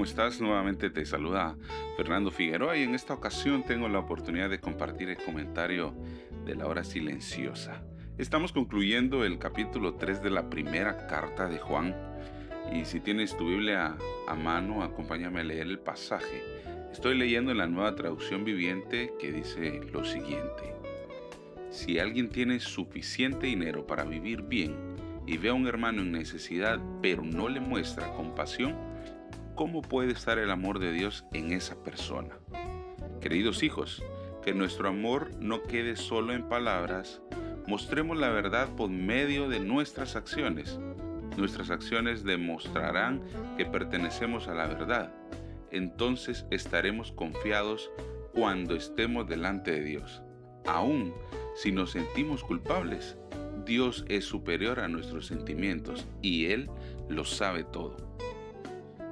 ¿Cómo estás? Nuevamente te saluda Fernando Figueroa y en esta ocasión tengo la oportunidad de compartir el comentario de la hora silenciosa. Estamos concluyendo el capítulo 3 de la primera carta de Juan y si tienes tu Biblia a mano, acompáñame a leer el pasaje. Estoy leyendo en la nueva traducción viviente que dice lo siguiente. Si alguien tiene suficiente dinero para vivir bien y ve a un hermano en necesidad pero no le muestra compasión, ¿cómo puede estar el amor de Dios en esa persona? Queridos hijos, que nuestro amor no quede solo en palabras, mostremos la verdad por medio de nuestras acciones. Nuestras acciones demostrarán que pertenecemos a la verdad. Entonces estaremos confiados cuando estemos delante de Dios. Aún si nos sentimos culpables, Dios es superior a nuestros sentimientos y Él lo sabe todo.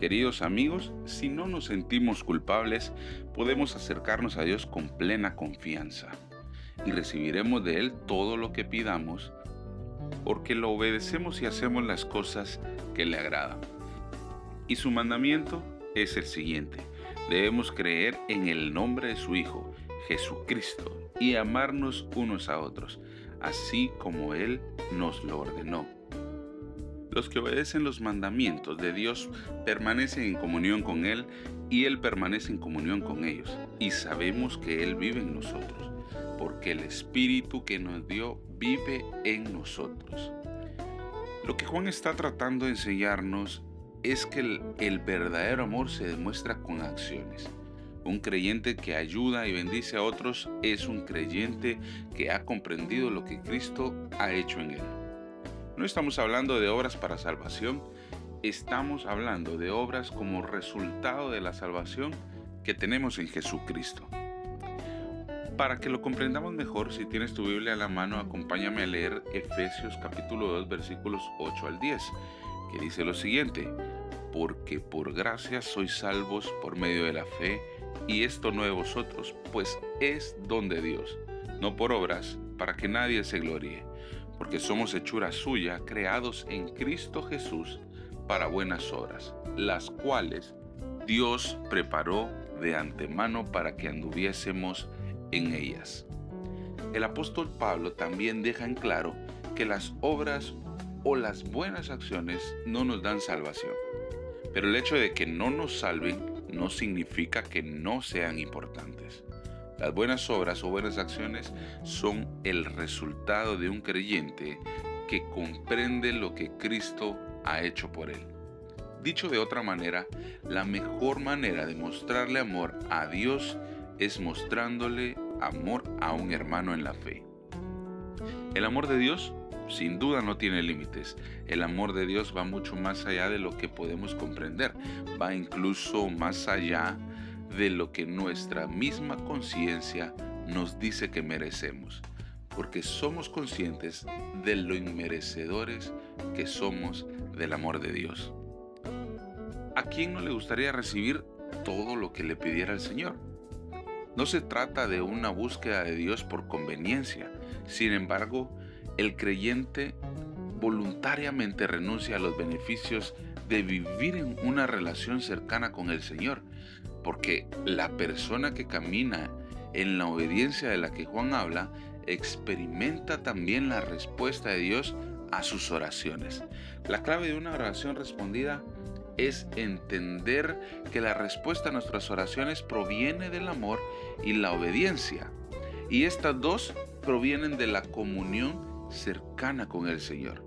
Queridos amigos, si no nos sentimos culpables, podemos acercarnos a Dios con plena confianza y recibiremos de Él todo lo que pidamos porque lo obedecemos y hacemos las cosas que le agradan. Y su mandamiento es el siguiente. Debemos creer en el nombre de su Hijo, Jesucristo, y amarnos unos a otros, así como Él nos lo ordenó. Los que obedecen los mandamientos de Dios permanecen en comunión con Él y Él permanece en comunión con ellos. Y sabemos que Él vive en nosotros, porque el Espíritu que nos dio vive en nosotros. Lo que Juan está tratando de enseñarnos es que el, el verdadero amor se demuestra con acciones. Un creyente que ayuda y bendice a otros es un creyente que ha comprendido lo que Cristo ha hecho en él. No estamos hablando de obras para salvación, estamos hablando de obras como resultado de la salvación que tenemos en Jesucristo. Para que lo comprendamos mejor, si tienes tu Biblia a la mano, acompáñame a leer Efesios capítulo 2 versículos 8 al 10, que dice lo siguiente, porque por gracia sois salvos por medio de la fe, y esto no de vosotros, pues es don de Dios, no por obras, para que nadie se gloríe porque somos hechura suya, creados en Cristo Jesús para buenas obras, las cuales Dios preparó de antemano para que anduviésemos en ellas. El apóstol Pablo también deja en claro que las obras o las buenas acciones no nos dan salvación. Pero el hecho de que no nos salven no significa que no sean importantes. Las buenas obras o buenas acciones son el resultado de un creyente que comprende lo que Cristo ha hecho por él. Dicho de otra manera, la mejor manera de mostrarle amor a Dios es mostrándole amor a un hermano en la fe. El amor de Dios sin duda no tiene límites. El amor de Dios va mucho más allá de lo que podemos comprender. Va incluso más allá de lo que nuestra misma conciencia nos dice que merecemos, porque somos conscientes de lo inmerecedores que somos del amor de Dios. ¿A quién no le gustaría recibir todo lo que le pidiera el Señor? No se trata de una búsqueda de Dios por conveniencia, sin embargo, el creyente voluntariamente renuncia a los beneficios de vivir en una relación cercana con el Señor, porque la persona que camina en la obediencia de la que Juan habla experimenta también la respuesta de Dios a sus oraciones. La clave de una oración respondida es entender que la respuesta a nuestras oraciones proviene del amor y la obediencia. Y estas dos provienen de la comunión cercana con el Señor.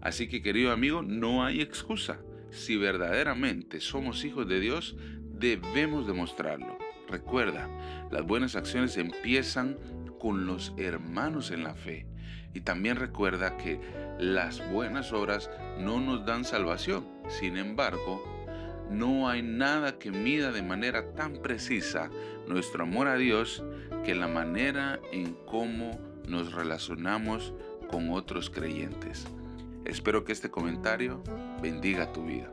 Así que querido amigo, no hay excusa. Si verdaderamente somos hijos de Dios, debemos demostrarlo. Recuerda, las buenas acciones empiezan con los hermanos en la fe. Y también recuerda que las buenas obras no nos dan salvación. Sin embargo, no hay nada que mida de manera tan precisa nuestro amor a Dios que la manera en cómo nos relacionamos con otros creyentes. Espero que este comentario bendiga tu vida.